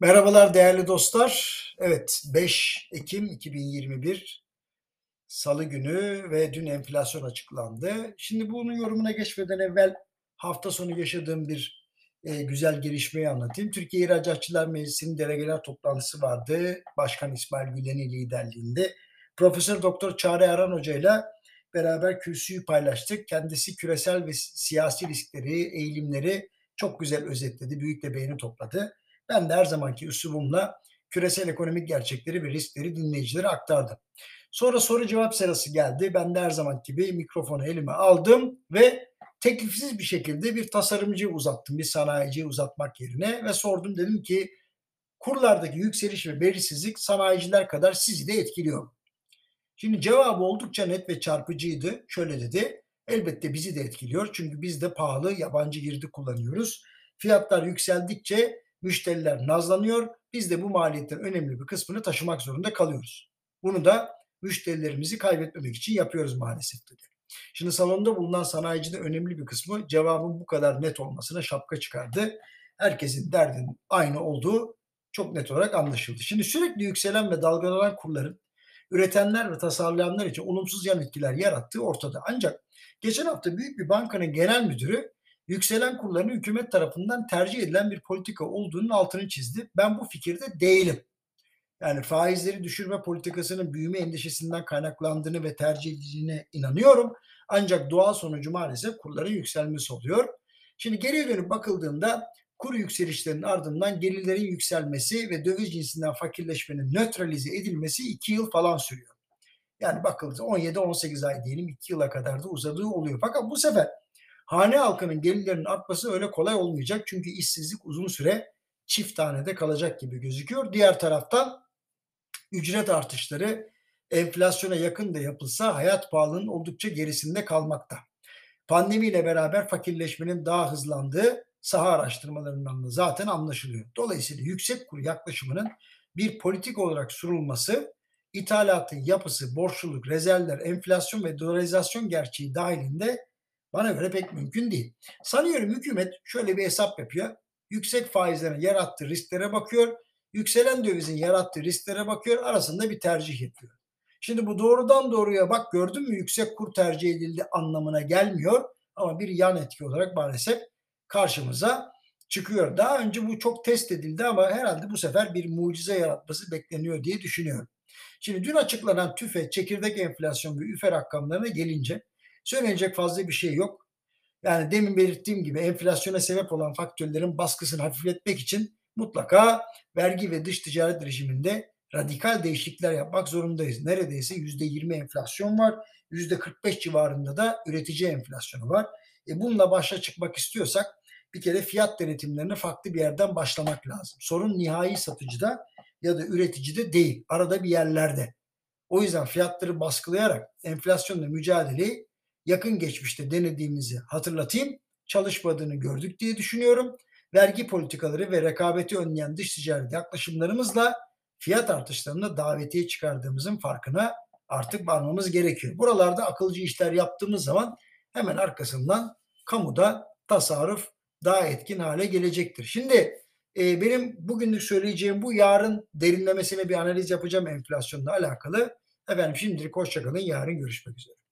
Merhabalar değerli dostlar. Evet 5 Ekim 2021 Salı günü ve dün enflasyon açıklandı. Şimdi bunun yorumuna geçmeden evvel hafta sonu yaşadığım bir e, güzel gelişmeyi anlatayım. Türkiye İhracatçılar Meclisi'nin delegeler toplantısı vardı. Başkan İsmail Gülen'i liderliğinde. Profesör Doktor Çağrı Erhan Hoca ile beraber kürsüyü paylaştık. Kendisi küresel ve siyasi riskleri, eğilimleri çok güzel özetledi. Büyük de beğeni topladı. Ben de her zamanki üslubumla küresel ekonomik gerçekleri ve riskleri dinleyicilere aktardım. Sonra soru cevap sırası geldi. Ben de her zaman gibi mikrofonu elime aldım ve teklifsiz bir şekilde bir tasarımcı uzattım, bir sanayiciyi uzatmak yerine ve sordum dedim ki kurlardaki yükseliş ve belirsizlik sanayiciler kadar sizi de etkiliyor. Şimdi cevabı oldukça net ve çarpıcıydı. Şöyle dedi. Elbette bizi de etkiliyor. Çünkü biz de pahalı yabancı girdi kullanıyoruz. Fiyatlar yükseldikçe müşteriler nazlanıyor. Biz de bu maliyetin önemli bir kısmını taşımak zorunda kalıyoruz. Bunu da müşterilerimizi kaybetmemek için yapıyoruz maalesef dedi. Şimdi salonda bulunan sanayicinin önemli bir kısmı cevabın bu kadar net olmasına şapka çıkardı. Herkesin derdinin aynı olduğu çok net olarak anlaşıldı. Şimdi sürekli yükselen ve dalgalanan kurların üretenler ve tasarlayanlar için olumsuz yan etkiler yarattığı ortada. Ancak geçen hafta büyük bir bankanın genel müdürü yükselen kurların hükümet tarafından tercih edilen bir politika olduğunun altını çizdi. Ben bu fikirde değilim. Yani faizleri düşürme politikasının büyüme endişesinden kaynaklandığını ve tercih edildiğine inanıyorum. Ancak doğal sonucu maalesef kurların yükselmesi oluyor. Şimdi geriye dönüp bakıldığında kur yükselişlerinin ardından gelirlerin yükselmesi ve döviz cinsinden fakirleşmenin nötralize edilmesi 2 yıl falan sürüyor. Yani bakıldı 17-18 ay diyelim 2 yıla kadar da uzadığı oluyor. Fakat bu sefer hane halkının gelirlerinin artması öyle kolay olmayacak. Çünkü işsizlik uzun süre çift tanede kalacak gibi gözüküyor. Diğer taraftan ücret artışları enflasyona yakın da yapılsa hayat pahalılığının oldukça gerisinde kalmakta. Pandemiyle beraber fakirleşmenin daha hızlandığı saha araştırmalarından da zaten anlaşılıyor. Dolayısıyla yüksek kur yaklaşımının bir politik olarak sunulması ithalatın yapısı, borçluluk, rezervler, enflasyon ve dolarizasyon gerçeği dahilinde bana göre pek mümkün değil. Sanıyorum hükümet şöyle bir hesap yapıyor. Yüksek faizlerin yarattığı risklere bakıyor. Yükselen dövizin yarattığı risklere bakıyor. Arasında bir tercih yapıyor. Şimdi bu doğrudan doğruya bak gördün mü yüksek kur tercih edildi anlamına gelmiyor. Ama bir yan etki olarak maalesef karşımıza çıkıyor. Daha önce bu çok test edildi ama herhalde bu sefer bir mucize yaratması bekleniyor diye düşünüyorum. Şimdi dün açıklanan tüfe, çekirdek enflasyon ve üfe rakamlarına gelince Söylenecek fazla bir şey yok. Yani demin belirttiğim gibi enflasyona sebep olan faktörlerin baskısını hafifletmek için mutlaka vergi ve dış ticaret rejiminde radikal değişiklikler yapmak zorundayız. Neredeyse %20 enflasyon var. %45 civarında da üretici enflasyonu var. E bununla başa çıkmak istiyorsak bir kere fiyat denetimlerine farklı bir yerden başlamak lazım. Sorun nihai satıcıda ya da üreticide değil. Arada bir yerlerde. O yüzden fiyatları baskılayarak enflasyonla mücadeleyi yakın geçmişte denediğimizi hatırlatayım. Çalışmadığını gördük diye düşünüyorum. Vergi politikaları ve rekabeti önleyen dış ticaret yaklaşımlarımızla fiyat artışlarına davetiye çıkardığımızın farkına artık varmamız gerekiyor. Buralarda akılcı işler yaptığımız zaman hemen arkasından kamuda tasarruf daha etkin hale gelecektir. Şimdi e, benim bugünlük söyleyeceğim bu yarın derinlemesine bir analiz yapacağım enflasyonla alakalı. Efendim şimdilik hoşçakalın yarın görüşmek üzere.